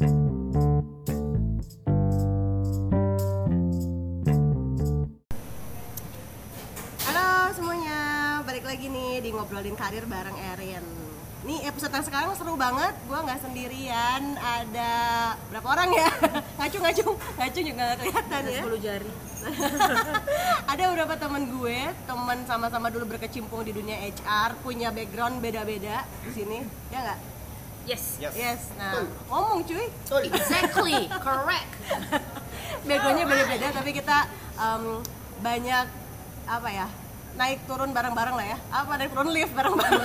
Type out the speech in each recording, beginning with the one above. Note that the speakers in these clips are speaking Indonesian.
Halo semuanya, balik lagi nih di ngobrolin karir bareng Erin. Nih episode yang sekarang seru banget, gue nggak sendirian, ada berapa orang ya? ngacu ngacu, ngacu juga nggak kelihatan ya. 10 jari ada beberapa teman gue, teman sama-sama dulu berkecimpung di dunia HR, punya background beda-beda di sini, ya nggak? Yes. Yes. Yes, nah ngomong cuy, exactly. Correct. Backgroundnya beda-beda, tapi kita em, banyak apa ya? naik turun bareng-bareng lah ya. Apa naik turun lift bareng-bareng.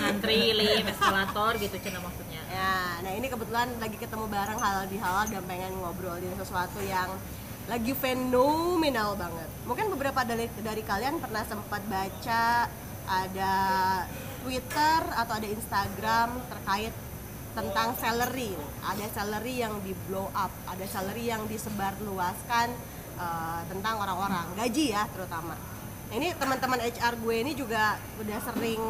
Ngantri lift eskalator gitu cina maksudnya. Ya, nah ini kebetulan lagi ketemu bareng halal di halal dan pengen ngobrolin sesuatu yang lagi fenomenal banget. Mungkin beberapa dari dari kalian pernah sempat baca ada Twitter atau ada Instagram terkait tentang salary. Ada salary yang di blow up, ada salary yang disebarluaskan eh, tentang orang-orang, gaji ya terutama. Nah, ini teman-teman HR gue ini juga udah sering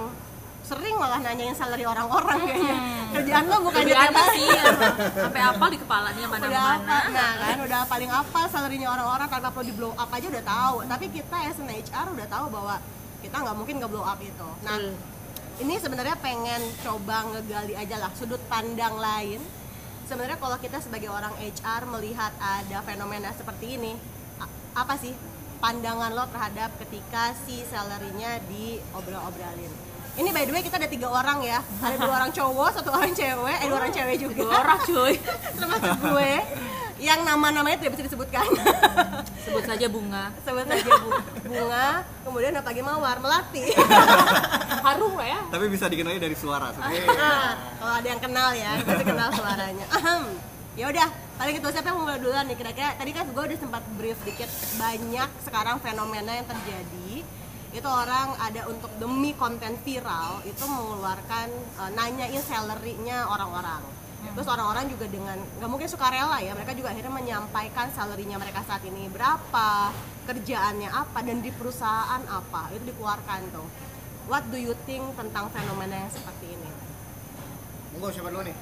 sering malah nanyain salary orang-orang kayaknya. Kerjaan lo bukan ada hari. sih ya, sampai apal di kepalanya udah mana-mana apa nah kan udah paling apa salarinya orang-orang tanpa perlu di blow up aja udah tahu tapi kita as an HR udah tahu bahwa kita nggak mungkin nge blow up itu nah Betul. Ini sebenarnya pengen coba ngegali aja lah sudut pandang lain. Sebenarnya kalau kita sebagai orang HR melihat ada fenomena seperti ini apa sih pandangan lo terhadap ketika si salarinya diobrol-obrolin? Ini by the way kita ada tiga orang ya. Ada dua orang cowok satu orang cewek eh dua orang cewek juga. Dua orang cuy. Termasuk gue. Yang nama-namanya tidak bisa disebutkan. Sebut saja bunga. Sebut saja Bu- bunga kemudian apa lagi mawar melati harum lah ya. Tapi bisa dikenali dari suara. Nah, kalau ada yang kenal ya pasti kenal suaranya. Ya udah paling itu siapa yang mau mulai duluan nih? Kira-kira tadi kan gue udah sempat brief dikit banyak sekarang fenomena yang terjadi. Itu orang ada untuk demi konten viral itu mengeluarkan eh, nanyain salary-nya orang-orang. Terus orang-orang juga dengan nggak mungkin sukarela ya mereka juga akhirnya menyampaikan salary-nya mereka saat ini berapa kerjaannya apa dan di perusahaan apa. Itu dikeluarkan tuh what do you think tentang fenomena yang seperti ini Monggo siapa dulu nih?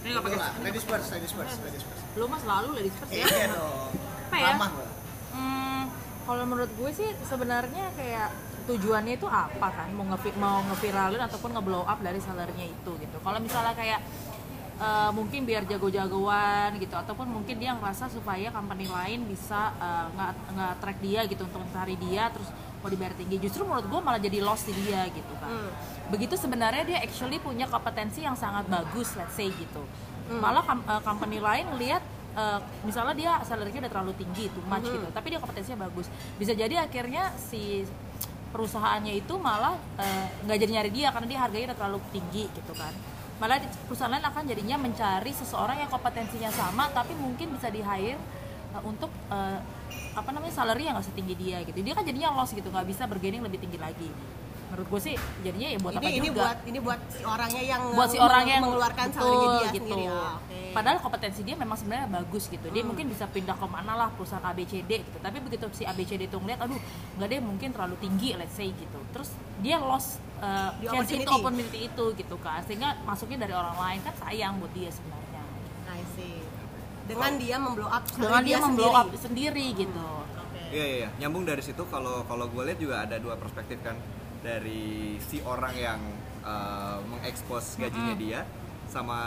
ini nggak pakai. Ladies first, ladies first, ladies first. lu mah selalu ladies first ya Iya dong. Apa ya? Ramah. Hmm, kalau menurut gue sih sebenarnya kayak tujuannya itu apa kan mau nge mau ngeviralin ataupun ngeblow up dari salarinya itu gitu. Kalau misalnya kayak eh, mungkin biar jago-jagoan gitu ataupun mungkin dia ngerasa supaya company lain bisa eh, nggak nggak track dia gitu untuk mencari dia terus mau dibayar tinggi. Justru menurut gue malah jadi loss di dia gitu kan begitu sebenarnya dia actually punya kompetensi yang sangat bagus let's say gitu. Malah kam- eh, company lain lihat eh, misalnya dia salary-nya udah terlalu tinggi too much gitu. Tapi dia kompetensinya bagus. Bisa jadi akhirnya si perusahaannya itu malah eh, nggak jadi nyari dia karena dia harganya udah terlalu tinggi gitu kan. Malah perusahaan lain akan jadinya mencari seseorang yang kompetensinya sama tapi mungkin bisa di hire eh, untuk eh, apa namanya salary yang nggak setinggi dia gitu dia kan jadinya loss gitu nggak bisa bergaining lebih tinggi lagi menurut gue sih jadinya ya buat apa ini ini juga buat ini buat si orangnya yang buat si orang yang mengeluarkan betul, salary dia gitu. sendiri Ah, oke. Padahal kompetensi dia memang sebenarnya bagus gitu. Dia Hmm. mungkin bisa pindah ke mana lah perusahaan ABCD gitu. Tapi begitu si ABCD itu ngeliat, aduh nggak deh mungkin terlalu tinggi let's say gitu. Terus dia lost uh, Di chance itu opportunity itu gitu kan. Sehingga masuknya dari orang lain kan sayang buat dia sebenarnya. Dengan dia memblow up Dengan dia memblow sendiri. up sendiri gitu. Iya iya, iya. nyambung dari situ kalau kalau gue lihat juga ada dua perspektif kan dari si orang yang uh, mengekspos gajinya dia sama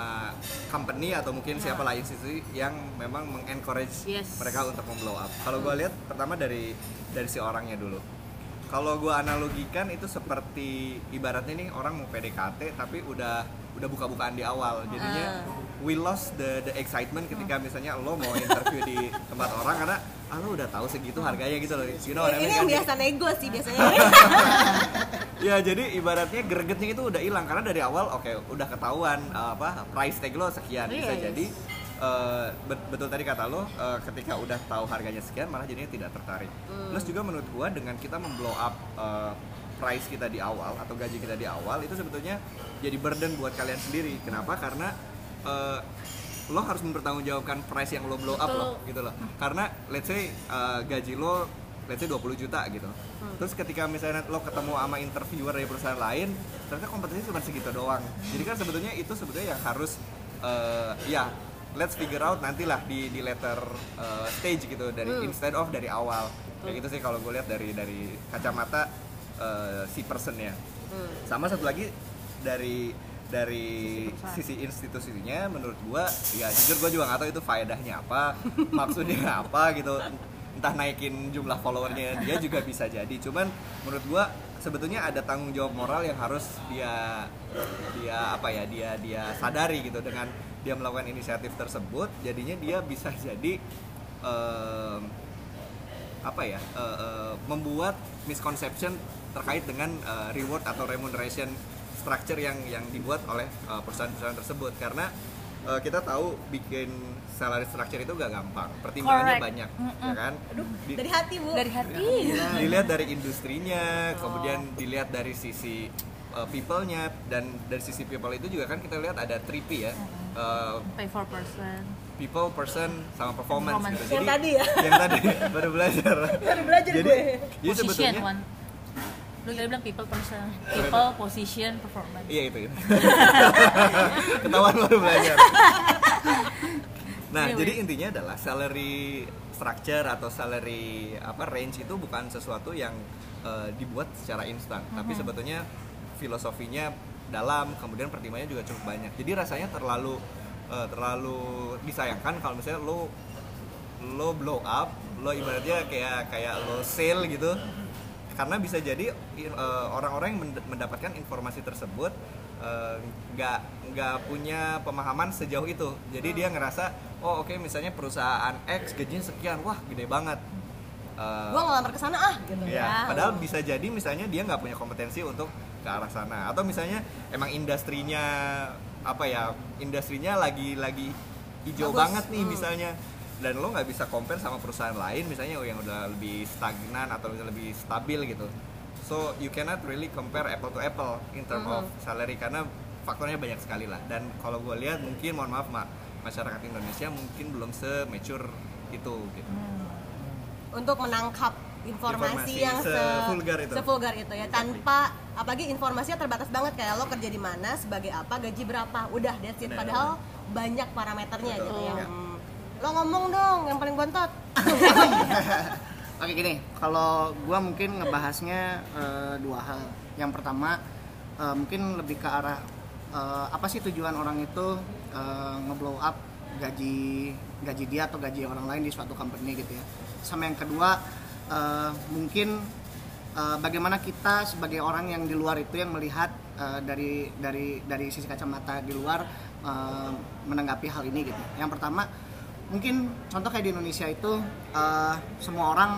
company atau mungkin siapa lah institusi yang memang mengencourage Yes. mereka untuk memblow up. Kalau gue lihat pertama dari dari si orangnya dulu. Kalau gue analogikan itu seperti ibaratnya nih orang mau PDKT tapi udah udah buka-bukaan di awal. Jadinya we lost the the excitement ketika misalnya lo mau interview di tempat orang karena ah lo udah tahu segitu harganya gitu loh. You know ini yang kan? biasa nego sih biasanya ya jadi ibaratnya gregetnya itu udah hilang karena dari awal oke udah ketahuan uh, apa price tag lo sekian bisa Yes. jadi uh, bet- betul tadi kata lo uh, ketika udah tahu harganya sekian malah jadinya tidak tertarik. Plus juga menurut gua dengan kita memblow up uh, price kita di awal atau gaji kita di awal itu sebetulnya jadi burden buat kalian sendiri. Kenapa? Karena uh, lo harus mempertanggungjawabkan price yang lo blow up lo gitu loh. Karena let's say uh, gaji lo let's say 20 juta gitu. Terus ketika misalnya lo ketemu sama interviewer dari perusahaan lain ternyata kompetisi cuma segitu doang. Jadi kan sebetulnya itu sebetulnya yang harus eh, ya let's figure out nantilah di di later eh, stage gitu dari Hmm. instead of dari awal. Kayak gitu sih kalau gue lihat dari dari kacamata eh, si personnya. Hmm. sama satu lagi dari dari sisi institusinya menurut gua ya jujur gua juga nggak tahu itu faedahnya apa maksudnya apa gitu. Entah naikin jumlah followernya dia juga bisa jadi. Cuman menurut gua sebetulnya ada tanggung jawab moral yang harus dia dia apa ya dia dia sadari gitu dengan dia melakukan inisiatif tersebut jadinya dia bisa jadi em, apa ya eh, eh, membuat misconception terkait dengan eh, reward atau remuneration structure yang yang dibuat oleh eh, perusahaan-perusahaan tersebut. Karena eh, kita tahu bikin salary structure itu gak gampang. Pertimbangannya Correct. banyak ya kan? Di- Dari hati bu. dari hati. Dilihat dari industrinya kemudian dilihat dari sisi uh, people-nya dan dari sisi people itu juga kan kita lihat ada 3P ya Uh, pay for person people, person, sama performance, Performance. gitu. Yang tadi ya? Yang tadi baru belajar. Baru belajar jadi, gue. Jadi position sebetulnya one lu tadi bilang people person people position performance Iya itu. itu. Ketahuan baru belajar. Nah, Anyway. jadi intinya adalah salary structure atau salary apa range itu bukan sesuatu yang eh, dibuat secara instan, tapi sebetulnya filosofinya dalam, kemudian pertimbangannya juga cukup banyak. Jadi rasanya terlalu eh, terlalu disayangkan kalau misalnya lo lo blow up, lo ibaratnya kayak kayak lo sale gitu. Karena bisa jadi eh, orang-orang yang mend- mendapatkan informasi tersebut eh, nggak nggak punya pemahaman sejauh itu. Jadi dia ngerasa oh oke misalnya perusahaan X gajinya sekian, wah gede banget. Eh, Gua ngelamar ke sana ah gitu Ya, ya. padahal bisa jadi misalnya dia nggak punya kompetensi untuk ke arah sana atau misalnya emang industrinya apa ya industrinya lagi lagi hijau Bagus. banget nih Hmm. misalnya dan lo nggak bisa compare sama perusahaan lain misalnya yang udah lebih stagnan atau misalnya lebih stabil gitu so you cannot really compare apple to apple in term Mhm. of salary karena faktornya banyak sekali lah dan kalau gue lihat mungkin mohon maaf mak masyarakat Indonesia mungkin belum se-mature itu gitu Untuk menangkap informasi, Informasi yang se- sevulgar itu. sevulgar itu ya tanpa apalagi informasinya terbatas banget kayak lo kerja di mana sebagai apa gaji berapa udah that's it padahal banyak parameternya Betul. gitu ya. Hmm. lo ngomong dong yang paling bontot Oke gini, kalau gua mungkin ngebahasnya eh, dua hal. Yang pertama eh, mungkin lebih ke arah eh, apa sih tujuan orang itu eh, ngeblow up gaji gaji dia atau gaji orang lain di suatu company gitu ya. Sama yang kedua eh, mungkin eh, bagaimana kita sebagai orang yang di luar itu yang melihat eh, dari dari dari sisi kacamata di luar eh, menanggapi hal ini gitu. Yang pertama mungkin contoh kayak di Indonesia itu eh, semua orang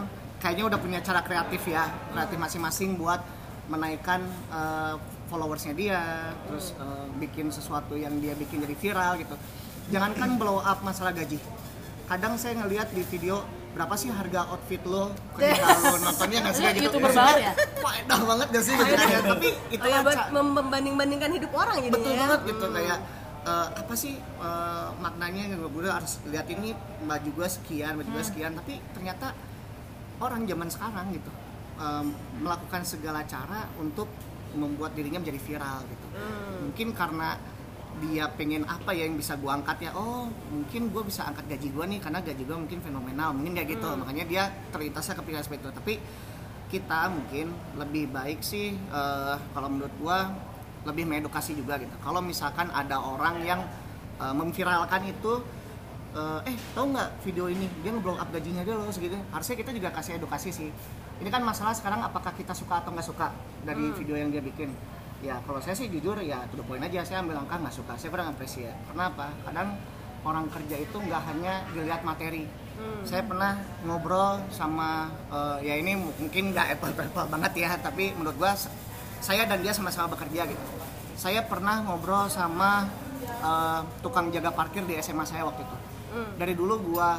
kayaknya udah punya cara kreatif ya kreatif masing-masing buat menaikkan eh, followersnya dia terus eh, bikin sesuatu yang dia bikin jadi viral gitu jangankan blow up masalah gaji kadang saya ngelihat di video berapa sih harga outfit lo ketika lo nontonnya nggak sih? Kayak gitu YouTuber banget ya? faedah banget gak sih gitu ya? tapi itu buat mem- membanding-bandingkan hidup orang jadi betul ya. banget gitu kayak eh, apa sih eh, maknanya yang gue harus lihat ini baju gue sekian baju gue sekian. Tapi ternyata orang zaman sekarang gitu em, melakukan segala cara untuk membuat dirinya menjadi viral gitu. Mungkin karena dia pengen apa ya yang bisa gue angkat ya oh mungkin gue bisa angkat gaji gue nih karena gaji gue mungkin fenomenal mungkin kayak gitu makanya dia terlintasnya kepikiran seperti itu tapi kita mungkin lebih baik sih eh, kalau menurut gua lebih mengedukasi juga gitu. Kalau misalkan ada orang yang eh, memviralkan itu eh, eh tahu nggak video ini dia ngeblow up gajinya dia loh segitu. Harusnya kita juga kasih edukasi sih. Ini kan masalah sekarang apakah kita suka atau nggak suka dari video yang dia bikin. Ya kalau saya sih jujur ya to the point aja saya ambil langkah nggak suka. Saya kurang apresiasi. Kenapa? Kadang orang kerja itu nggak hanya dilihat materi. Saya pernah ngobrol sama eh, ya ini mu- mungkin nggak apple apple banget ya, tapi menurut gua saya dan dia sama-sama bekerja gitu. Saya pernah ngobrol sama eh, tukang jaga parkir di SMA saya waktu itu. Dari dulu gua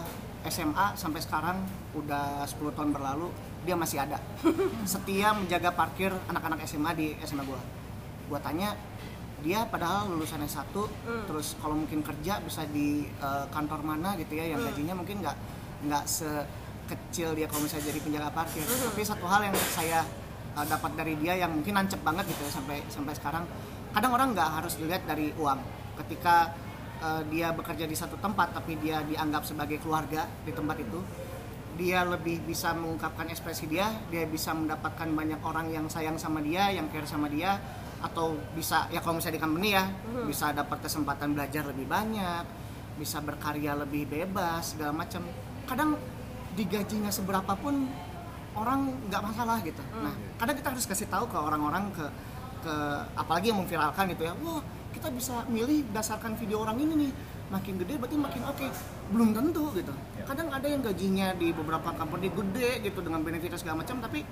SMA sampai sekarang udah 10 tahun berlalu dia masih ada. Setia menjaga parkir anak-anak SMA di SMA gua. Gua tanya dia padahal lulusan S1 terus kalau mungkin kerja bisa di eh, kantor mana gitu ya yang gajinya mungkin nggak nggak sekecil dia kalau misalnya jadi penjaga parkir. Tapi satu hal yang saya eh, dapat dari dia yang mungkin nancep banget gitu ya sampai sampai sekarang kadang orang nggak harus dilihat dari uang. Ketika eh, dia bekerja di satu tempat tapi dia dianggap sebagai keluarga di tempat itu dia lebih bisa mengungkapkan ekspresi dia dia bisa mendapatkan banyak orang yang sayang sama dia yang care sama dia atau bisa ya kalau misalnya di company ya bisa dapat kesempatan belajar lebih banyak bisa berkarya lebih bebas segala macam. Kadang digajinya seberapa pun orang nggak masalah gitu. Nah kadang kita harus kasih tahu ke orang-orang ke ke apalagi yang memviralkan gitu ya wah kita bisa milih berdasarkan video orang ini nih. Makin gede berarti makin oke. Belum tentu gitu. Kadang ada yang gajinya di beberapa company gede gitu dengan benefit segala macam tapi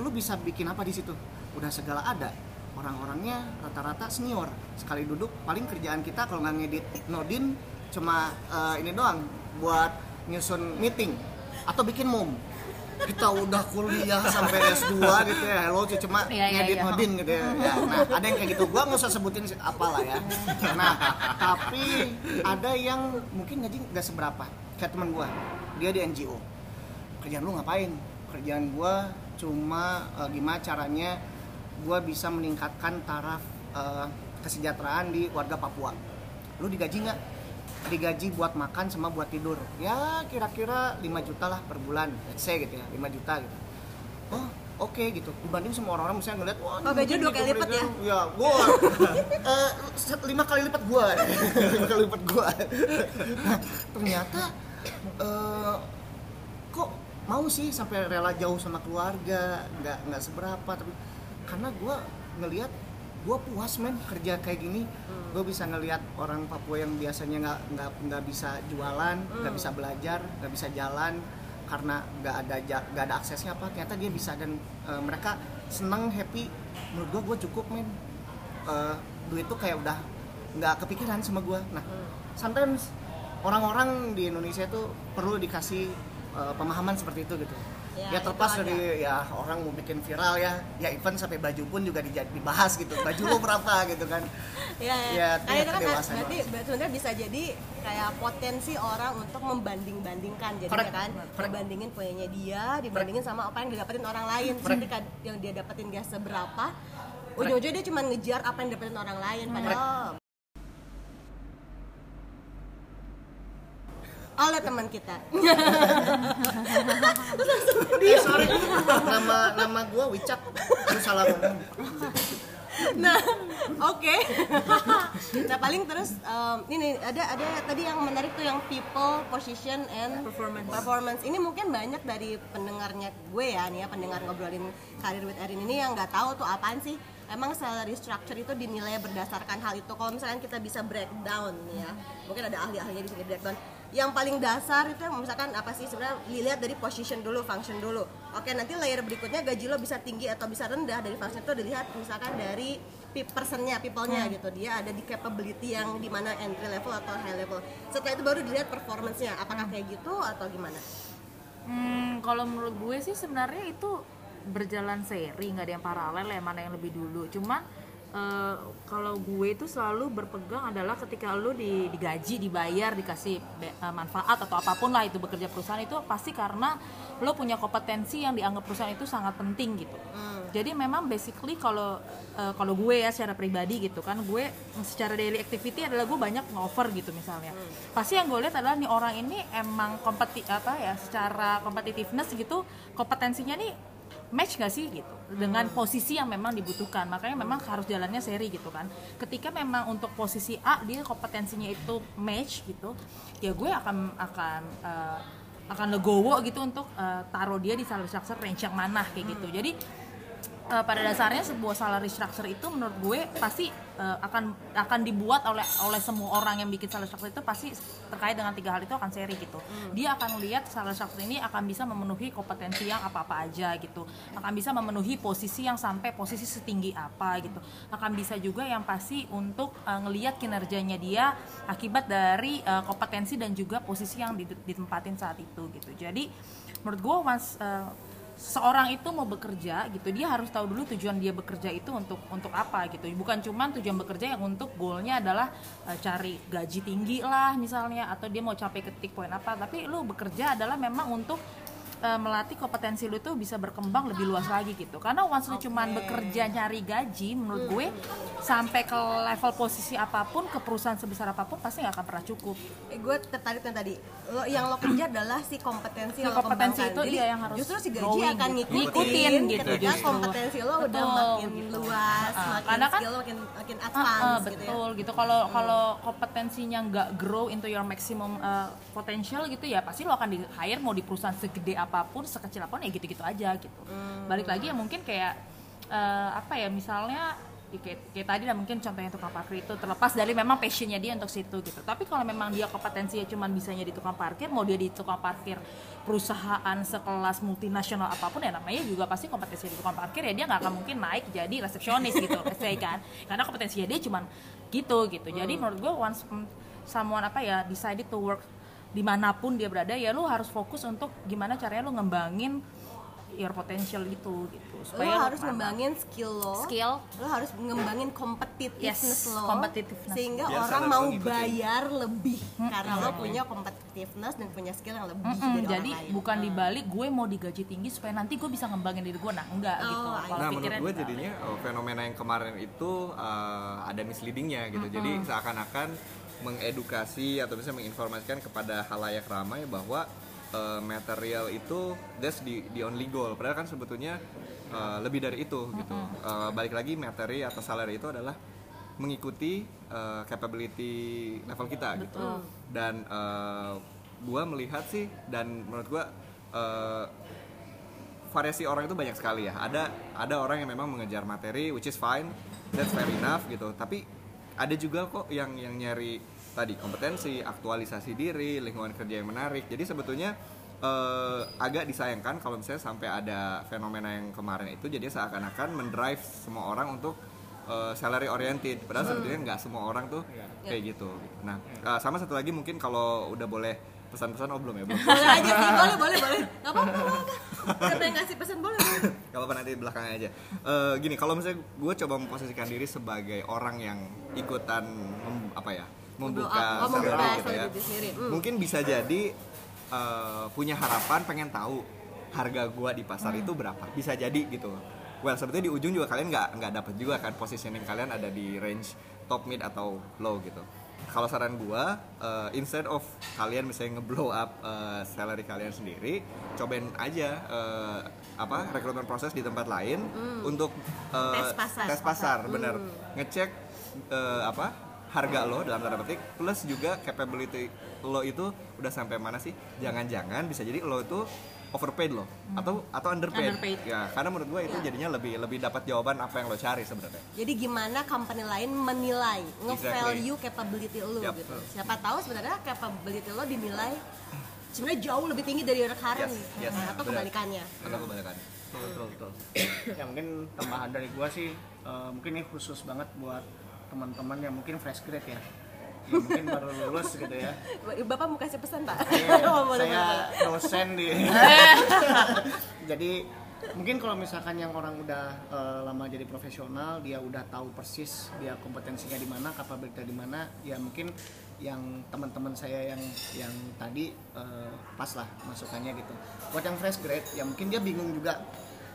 lu bisa bikin apa di situ? Udah segala ada orang-orangnya rata-rata senior. Sekali duduk paling kerjaan kita kalau nggak ngedit nodin cuma eh, ini doang buat nyusun meeting atau bikin mom kita udah kuliah sampai S2 gitu ya. Hello cuma Iya, iya, ngedit iya. nodin gitu ya. Ya, nah ada yang kayak gitu. Gua nggak usah sebutin apalah ya. Nah tapi ada yang mungkin gaji nggak seberapa. Kayak teman gua dia di NGO kerjaan lu ngapain? Kerjaan gua cuma eh, gimana caranya gua bisa meningkatkan taraf eh, kesejahteraan di warga Papua. Lu digaji nggak? Digaji buat makan sama buat tidur. Ya kira-kira 5 juta lah per bulan. Let's say gitu ya 5 juta gitu. Oh oke gitu. Dibanding semua orang-orang misalnya ngeliat wah Oh, gajinya dua kali lipat ya? ya gua. Set- lima kali lipat gua. Lima kali lipat gua. Nah, ternyata eh, kok mau sih sampai rela jauh sama keluarga? Nggak nggak seberapa tapi karena gua ngelihat gua puas men kerja kayak gini. Gue bisa ngelihat orang Papua yang biasanya nggak nggak nggak bisa jualan nggak bisa belajar nggak bisa jalan karena nggak ada nggak ada aksesnya apa ternyata dia bisa. Dan eh, mereka seneng happy. Menurut gue gue cukup men. Eh, duit tuh kayak udah nggak kepikiran sama gue nah sometimes orang-orang di Indonesia tuh perlu dikasih eh, pemahaman seperti itu gitu Ya, ya, terlepas ada. dari ya orang mau bikin viral ya. Ya even sampai baju pun juga dibahas gitu. Baju lo berapa gitu kan. Ya, ya. itu Nah, ya itu kan berarti sebenarnya bisa jadi kayak potensi orang untuk membanding-bandingkan jadi Correct. kan. Dibandingin punyanya dia dibandingin sama apa yang didapetin orang lain. Kad- yang dia dapetin gak seberapa ujung-ujungnya dia cuma ngejar apa yang didapetin orang lain. Padahal oleh teman kita. Eh sorry. Nama nama gue Wicak. Lu salah ngomong. Nah oke. Nah paling terus em, ini ada ada tadi yang menarik tuh yang people position and Performance. performance. Ini mungkin banyak dari pendengarnya gue ya nih ya pendengar ngobrolin karir with Erin ini yang nggak tahu tuh apaan sih. Emang salary structure itu dinilai berdasarkan hal itu. Kalau misalkan kita bisa breakdown nih ya. Mungkin ada ahli-ahlinya di sini breakdown yang paling dasar itu yang misalkan apa sih? Sebenarnya dilihat dari position dulu function dulu. Oke nanti layer berikutnya gaji lo bisa tinggi atau bisa rendah dari function itu dilihat misalkan dari pe- personnya people-nya gitu. Dia ada di capability yang di mana entry level atau high level. Setelah itu baru dilihat performance-nya. Apakah kayak gitu atau gimana? Hmm, kalau menurut gue sih sebenarnya itu berjalan seri, nggak ada yang paralel ya mana yang lebih dulu. Cuman eh, kalau gue itu selalu berpegang adalah ketika lo di, digaji, dibayar, dikasih be- eh, manfaat atau apa pun lah itu bekerja perusahaan itu pasti karena lo punya kompetensi yang dianggap perusahaan itu sangat penting gitu. Jadi memang basically kalau eh, kalau gue ya secara pribadi gitu kan gue secara daily activity adalah gue banyak ngover gitu misalnya. Pasti yang gue lihat adalah nih orang ini emang kompeti apa ya secara competitiveness gitu kompetensinya nih match gak sih gitu. Dengan posisi yang memang dibutuhkan. Makanya memang harus jalannya seri gitu kan. Ketika memang untuk posisi A dia kompetensinya itu match gitu ya gue akan akan eh, akan legowo gitu untuk eh, taruh dia di salary structure range yang mana kayak gitu. Jadi eh, pada dasarnya sebuah salary structure itu menurut gue pasti eh, akan akan dibuat oleh oleh semua orang yang bikin salary structure itu pasti terkait dengan tiga hal itu akan seri gitu. Dia akan lihat salary structure ini akan bisa memenuhi kompetensi yang apa-apa aja gitu. Akan bisa memenuhi posisi yang sampai posisi setinggi apa gitu. Akan bisa juga yang pasti untuk eh, ngelihat kinerjanya dia akibat dari eh, kompetensi dan juga posisi yang di- ditempatin saat itu gitu. Jadi menurut gue once eh, seorang itu mau bekerja gitu dia harus tahu dulu tujuan dia bekerja itu untuk untuk apa gitu. Bukan cuma tujuan bekerja yang untuk goalnya adalah eh, cari gaji tinggi lah misalnya atau dia mau capai ke titik poin apa. Tapi lu bekerja adalah memang untuk eh, melatih kompetensi lu tuh bisa berkembang lebih luas lagi gitu. Karena once lu cuman bekerja nyari gaji menurut gue sampai ke level posisi apa pun ke perusahaan sebesar apa pun pasti nggak akan pernah cukup. Eh, gue tertarik yang tadi. Lo yang lo kerja adalah si kompetensi Si lo kompetensi itu Jadi, iya yang harus justru si gaji growing akan gitu. ngikutin, Ngikutin gitu ketika justru. kompetensi lo udah Betul, makin gitu. luas Ah, makin karena kan- skill lo makin makin Ah, advance ah, gitu ya. betul gitu. Kalau kalau kompetensinya nggak grow into your maximum uh, potential gitu ya pasti lo akan di hire mau di perusahaan segede apa pun sekecil apa pun ya gitu-gitu aja gitu. Hmm. balik lagi ya mungkin kayak uh, apa ya misalnya ya kayak, kayak tadi lah mungkin contohnya tukang parkir itu terlepas dari memang passionnya dia untuk situ gitu. Tapi kalau memang dia kompetensinya cuma bisanya di tukang parkir mau dia di tukang parkir perusahaan sekelas multinasional apa pun ya namanya juga pasti kompetensi di tukang parkir ya dia nggak akan mungkin naik jadi resepsionis gitu. Let's say kan. Karena kompetensinya dia cuma gitu gitu. Jadi menurut gue once someone apa ya decided to work di mana pun dia berada ya lu harus fokus untuk gimana caranya lu ngembangin your potential itu gitu. Lo supaya lu harus ngembangin skill lo. Skill. Lo harus ngembangin competitiveness Yes, lo. competitiveness. sehingga Biar orang mau lo ngikutin. bayar lebih karena lo punya competitiveness dan punya skill yang lebih Mm-mm, dari jadi orang lain. bukan dibalik gue mau digaji tinggi supaya nanti gue bisa ngembangin diri gue. Nah enggak Oh, gitu. Kalau Nah menurut pikiran gue jadinya oh, fenomena yang kemarin itu uh, ada misleadingnya gitu. Jadi seakan-akan mengedukasi atau bisa menginformasikan kepada halayak ramai bahwa uh, material itu that's the, the only goal. Padahal kan sebetulnya uh, lebih dari itu gitu. Uh, balik lagi materi atau salary itu adalah mengikuti uh, capability level kita gitu. Dan uh, gua melihat sih dan menurut gua uh, variasi orang itu banyak sekali ya. Ada ada orang yang memang mengejar materi, which is fine, that's fair enough gitu. Tapi ada juga kok yang yang nyari tadi kompetensi, aktualisasi diri, lingkungan kerja yang menarik. Jadi sebetulnya eh, agak disayangkan kalau misalnya sampai ada fenomena yang kemarin itu jadi seakan-akan mendrive semua orang untuk eh, salary oriented. Padahal sebetulnya nggak semua orang tuh kayak gitu. Nah, eh, sama satu lagi mungkin kalau udah boleh pesan-pesan oh belum ya belum. boleh aja sih boleh boleh boleh nggak apa-apa nggak yang ngasih pesan boleh boleh. Gak apa-apa nanti di belakangnya aja. Eh, gini, kalau misalnya gue coba memposisikan diri sebagai orang yang ikutan mem- apa ya, membuka oh, gitu ya. sendiri. Hmm. Mungkin bisa jadi eh, punya harapan pengen tahu harga gue di pasar itu berapa. Bisa jadi gitu. Well, sebetulnya di ujung juga kalian nggak nggak dapet juga kan positioning kalian ada di range top mid atau low gitu. Kalau saran gua, eh, instead of kalian misalnya ngeblow up eh, salary kalian sendiri, cobain aja eh, apa rekrutmen proses di tempat lain untuk eh, Hmm. Tes pasar. tes pasar, bener. Ngecek eh, apa harga lo dalam tanda petik, plus juga capability lo itu udah sampai mana sih? Jangan-jangan bisa jadi lo itu overpaid lo atau atau underpaid. Underpaid. Ya, karena menurut gua itu jadinya lebih lebih dapat jawaban apa yang lo cari sebenarnya. Jadi gimana company lain menilai, nge-value capability lo Yup. gitu. Siapa tahu sebenarnya capability lo dinilai sebenarnya jauh lebih tinggi dari rekan Yes, yes, atau benar. kebalikannya. Atau kebalikan. betul betul ya mungkin tambahan dari gua sih eh, mungkin ini khusus banget buat teman-teman yang mungkin fresh grade ya yang mungkin baru lulus gitu ya Bapak mau kasih pesan pak? Iya, saya boleh. dosen di jadi mungkin kalau misalkan yang orang udah eh, lama jadi profesional dia udah tahu persis dia kompetensinya di mana kapabilitasnya di mana ya mungkin yang teman-teman saya yang yang tadi eh, pas lah masukannya gitu buat yang fresh grade ya mungkin dia bingung juga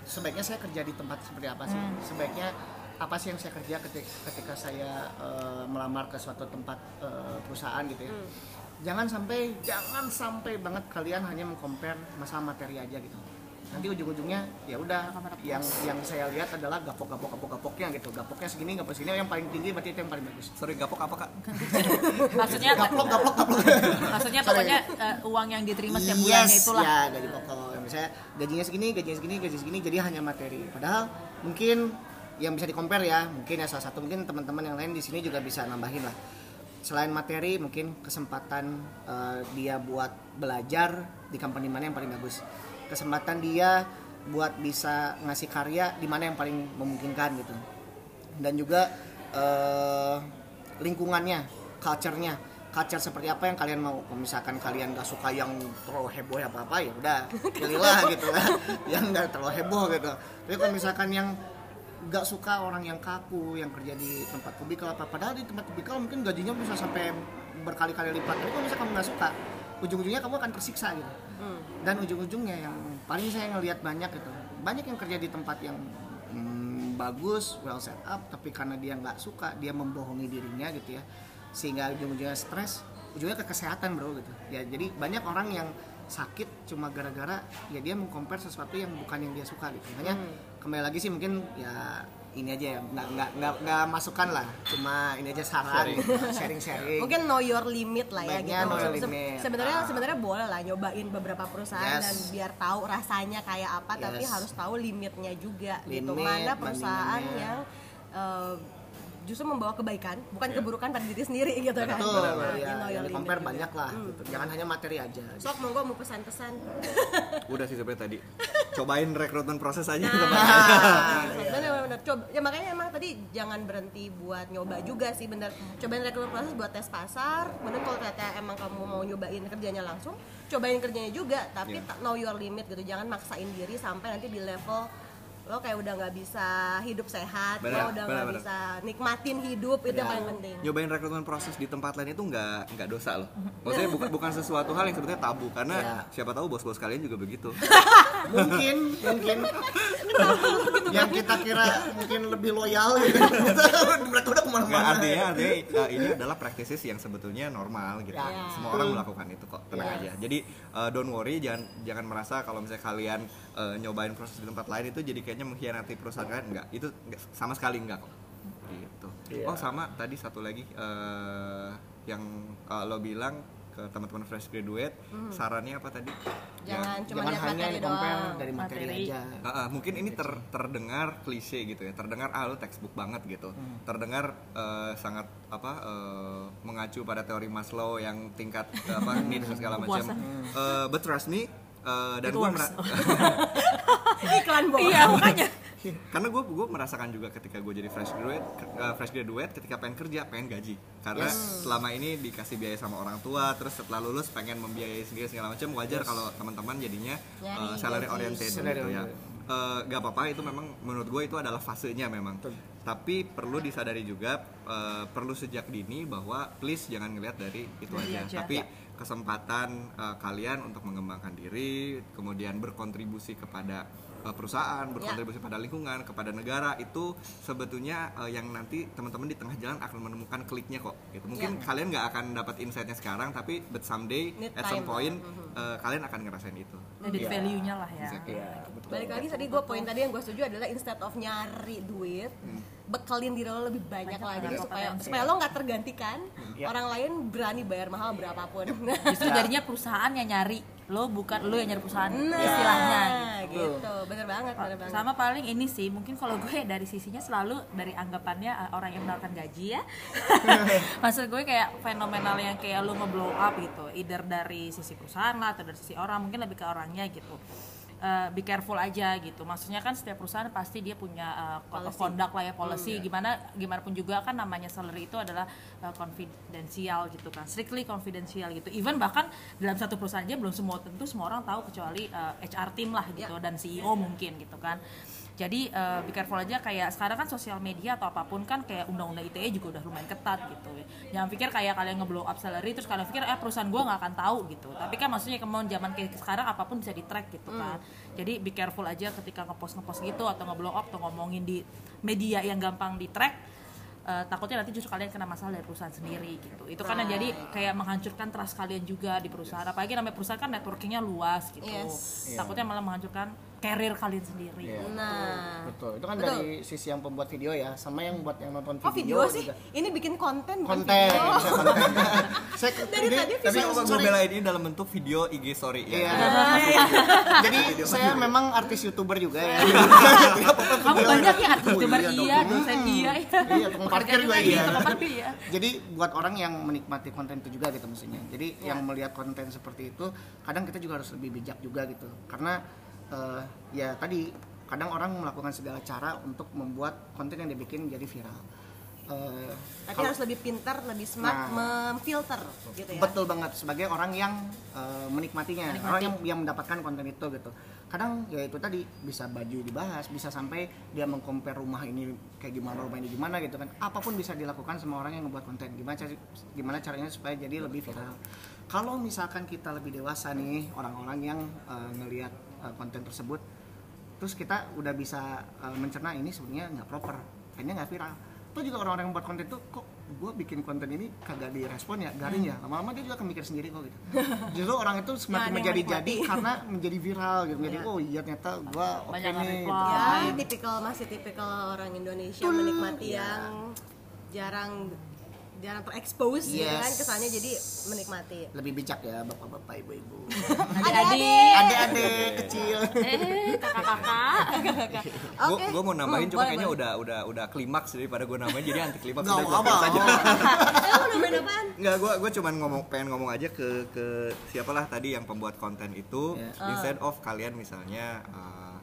sebaiknya saya kerja di tempat seperti apa sih sebaiknya apa sih yang saya kerja ketika, ketika saya eh, melamar ke suatu tempat eh, perusahaan gitu ya? Jangan sampai jangan sampai banget kalian hanya mengcompare masalah materi aja gitu. Nanti ujung-ujungnya ya udah yang yang saya lihat adalah gapok gapok gapok gapoknya gitu. Gapoknya segini gapok segini yang paling tinggi berarti itu yang paling bagus. Sorry, gapok apa kak? maksudnya gaplok gaplok gaplok. Maksudnya pokoknya eh, uang yang diterima setiap bulannya itulah. ya gaji pokok. Misalnya gajinya segini gajinya segini gaji segini jadi hanya materi. Padahal mungkin yang bisa di compare ya mungkin ya salah satu mungkin teman-teman yang lain di sini juga bisa nambahin lah. Selain materi mungkin kesempatan eh, dia buat belajar di company mana yang paling bagus. Kesempatan dia buat bisa ngasih karya di mana yang paling memungkinkan gitu. Dan juga eh, lingkungannya, culture-nya, culture seperti apa yang kalian mau. Kalau misalkan kalian gak suka yang terlalu heboh apa apa ya udah pilihlah gitu lah, yang gak terlalu heboh gitu. Tapi kalau misalkan yang gak suka orang yang kaku, yang kerja di tempat kubikal apa, padahal di tempat kubikal mungkin gajinya bisa sampai berkali-kali lipat. Tapi kalau misalkan kamu gak suka, ujung-ujungnya kamu akan tersiksa gitu. Hmm. dan ujung-ujungnya yang paling saya ngelihat banyak itu banyak yang kerja di tempat yang hmm, bagus well set up tapi karena dia nggak suka dia membohongi dirinya gitu ya. Sehingga ujung-ujungnya stres ujungnya ke kesehatan bro gitu. Ya jadi banyak orang yang sakit cuma gara-gara ya dia mengcompare sesuatu yang bukan yang dia suka gitu. Makanya kembali lagi sih mungkin ya ini aja ya nggak nggak nggak nggak masukan lah cuma ini aja saran gitu, sharing-sharing mungkin know your limit lah ya Baiknya gitu. know your Se- limit. Sebenarnya Ah. sebenarnya boleh lah nyobain beberapa perusahaan Yes. dan biar tahu rasanya kayak apa, tapi Yes. harus tahu limitnya juga gitu. Limit, Mana perusahaan yang eh, justru membawa kebaikan, bukan keburukan pada diri sendiri gitu kan. betul Nah, ya you know yang limit compare banyak lah gitu. jangan hanya materi aja Sok monggo mau pesan-pesan. Udah sih sebenarnya tadi. Cobain rekrutmen proses aja Nah, teman-teman. bener-bener coba ya makanya emang tadi jangan berhenti buat nyoba juga sih bener cobain rekrutmen proses buat tes pasar bener kalau ternyata emang kamu mau nyobain kerjanya langsung cobain kerjanya juga tapi Iya. ta- know your limit gitu jangan maksain diri sampai nanti di level lo kayak udah nggak bisa hidup sehat Bener, lo udah nggak bisa nikmatin hidup itu Ya. yang paling penting Nyobain rekrutmen proses di tempat lain itu nggak nggak dosa loh. Maksudnya bukan bukan sesuatu hal yang sebetulnya tabu karena Ya. siapa tahu bos-bos kalian juga begitu. mungkin mungkin yang kita kira mungkin lebih loyal gitu mereka udah ke mana-mana artinya artinya uh, ini adalah practices yang sebetulnya normal gitu. Ya. Semua orang melakukan itu kok, tenang Ya. aja. Jadi uh, don't worry, jangan jangan merasa kalau misalnya kalian uh, nyobain proses di tempat lain itu jadi kayaknya mengkhianati perusahaan kalian. Enggak, itu enggak, sama sekali enggak kok. Gitu. Iya. Oh sama tadi satu lagi uh, yang uh, lo bilang ke teman-teman fresh graduate, sarannya apa tadi? Ya, jangan cuma jangan lihat hanya compare doang dari materi, Materi. aja Uh, uh, mungkin ini ter- terdengar klise gitu ya, terdengar ah lu textbook banget gitu, Hmm. terdengar uh, sangat apa uh, mengacu pada teori Maslow yang tingkat apa needs dan segala macam. Uh, but trust me, uh, dan gue works. iklan bohong iya makanya karena gue gue merasakan juga ketika gue jadi fresh graduate, uh, fresh graduate ketika pengen kerja pengen gaji, karena selama ini dikasih biaya sama orang tua, terus setelah lulus pengen membiayai sendiri segala macam wajar kalau teman-teman jadinya uh, salary oriented Salary gitu ya. Eh, gak apa-apa itu memang menurut gue itu adalah fasenya memang Betul. tapi perlu disadari juga eh, perlu sejak dini bahwa please jangan ngelihat dari itu aja. tapi Ya. Kesempatan eh, kalian untuk mengembangkan diri kemudian berkontribusi kepada eh, perusahaan berkontribusi pada lingkungan kepada negara itu sebetulnya eh, yang nanti teman-teman di tengah jalan akan menemukan kliknya kok gitu. Mungkin kalian nggak akan dapat insightnya sekarang tapi but someday Need at some time. point eh, kalian akan ngerasain itu. Edit Iya. value-nya lah ya. Iya, betul. balik lagi tadi gue poin tadi yang gue setuju adalah instead of nyari duit bekelin diri lo lebih banyak, Banyak lagi lah, supaya potensi. supaya lo nggak tergantikan. Ya. orang lain berani bayar mahal berapapun. Justru jadinya perusahaan yang nyari lo bukan lo yang nyari perusahaan nah istilahnya. gitu. Bener banget bener banget. Sama paling ini sih mungkin kalau gue dari sisinya selalu dari anggapannya uh, orang yang menawarkan gaji ya. Maksud gue kayak fenomenal yang kayak lu nge-blow up gitu either dari sisi perusahaan lah atau dari sisi orang mungkin lebih ke orangnya gitu Uh, be careful aja gitu. Maksudnya kan setiap perusahaan pasti dia punya uh, code of conduct lah ya policy. gimana gimana pun juga kan namanya salary itu adalah uh, confidential gitu kan. Strictly confidential gitu. Even bahkan dalam satu perusahaan aja belum semua tentu semua orang tahu kecuali uh, HR team lah gitu dan CEO mungkin gitu kan jadi uh, be careful aja kayak sekarang kan sosial media atau apa pun kan kayak undang-undang ITE juga udah lumayan ketat gitu ya. Jangan pikir kayak kalian nge-blow up salary terus kalian pikir eh perusahaan gua nggak akan tahu gitu. Tapi kan maksudnya kemauan zaman kayak sekarang apa pun bisa di-track gitu kan. Jadi be careful aja ketika nge-post nge-post gitu atau nge-blow up atau ngomongin di media yang gampang di-track Eh, takutnya nanti justru kalian kena masalah dari perusahaan sendiri gitu itu kan yang jadi kayak menghancurkan trust kalian juga di perusahaan apalagi namanya perusahaan kan networkingnya luas gitu Yes. takutnya malah menghancurkan karir kalian sendiri Iya. nah betul itu kan Betul. dari sisi yang pembuat video ya sama yang buat yang nonton oh video sih juga. ini bikin konten bukan konten video. konten saya Dari tadi tapi gue belain ini dalam bentuk video IG story Iya. ya Jadi saya memang artis youtuber juga ya. kamu banyak ya artis Oh, youtuber iya iya dosen iya Iya, tukang parkir juga iya. iya Jadi buat orang yang menikmati konten itu juga gitu maksudnya. Jadi yang melihat konten seperti itu, kadang kita juga harus lebih bijak juga gitu. Karena eh, ya tadi kadang orang melakukan segala cara untuk membuat konten yang dibikin jadi viral. Eh, tapi harus lebih pintar lebih smart Nah. memfilter gitu ya Betul banget sebagai orang yang eh, menikmatinya, Menikmati. orang yang yang mendapatkan konten itu gitu. Kadang ya itu tadi bisa baju dibahas, bisa sampai dia mengcompare rumah ini kayak gimana, rumah ini gimana gitu kan. Apa pun bisa dilakukan sama orang yang ngebuat konten. Gimana cara- gimana caranya supaya jadi lebih viral. kalau misalkan kita lebih dewasa nih orang-orang yang uh, ngelihat uh, konten tersebut terus kita udah bisa uh, mencerna ini sebenarnya nggak proper akhirnya nggak viral Tuh juga orang-orang yang buat konten tuh kok gue bikin konten ini kagak direspon ya garing ya? Lama-lama dia juga akan mikir sendiri kok gitu. Justru orang itu semakin menjadi-jadi karena menjadi viral gitu. Jadi Iya. oh iya ternyata gue oke Banyak nih. gitu. ya tipikal masih tipikal orang Indonesia menikmati Iya. yang jarang jarang terekspos Yes. kan kesannya jadi menikmati lebih bijak ya bapak-bapak ibu-ibu Adik-adik, adik-adik kecil eh kakak-kakak. Gue Oke. mau nambahin Hmm, cuma boleh, kayaknya boleh. udah udah udah klimaks daripada gue nambahin jadi anti klimaks nggak udah gue aja. Lu nambahin apaan? Nggak, gue gue cuman ngomong pengen ngomong aja ke ke siapalah tadi yang pembuat konten itu Ya. instead of kalian misalnya uh,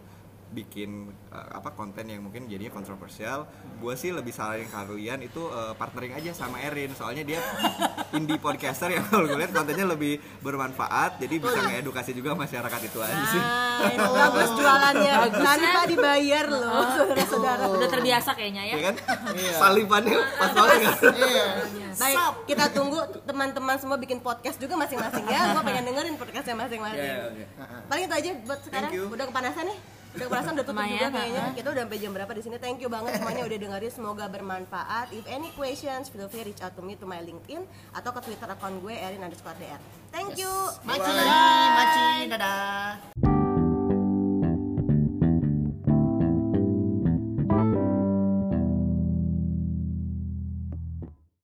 bikin uh, apa konten yang mungkin jadinya kontroversial, gue sih lebih saranin kalian itu uh, partnering aja sama Erin soalnya dia indie podcaster yang kalau gue lihat kontennya lebih bermanfaat jadi bisa ngedukasi juga masyarakat itu aja sih. Nah, itu bagus jualannya tanpa dibayar loh saudara-saudara. Udah terbiasa kayaknya ya. Ya kan? Salipannya pas banget kan? iya Baik, kita tunggu teman-teman semua bikin podcast juga masing-masing ya. Gua pengen dengerin podcastnya masing-masing. Iya, oke. Paling itu aja buat sekarang. Udah kepanasan nih. Udah kepanasan udah tutup juga kayaknya. Kita udah sampai jam berapa di sini. Thank you banget semuanya udah dengerin. Semoga bermanfaat. If any questions, feel free reach out to me to my LinkedIn atau ke Twitter akun gue erin underscore dr. Thank you. maci maci dadah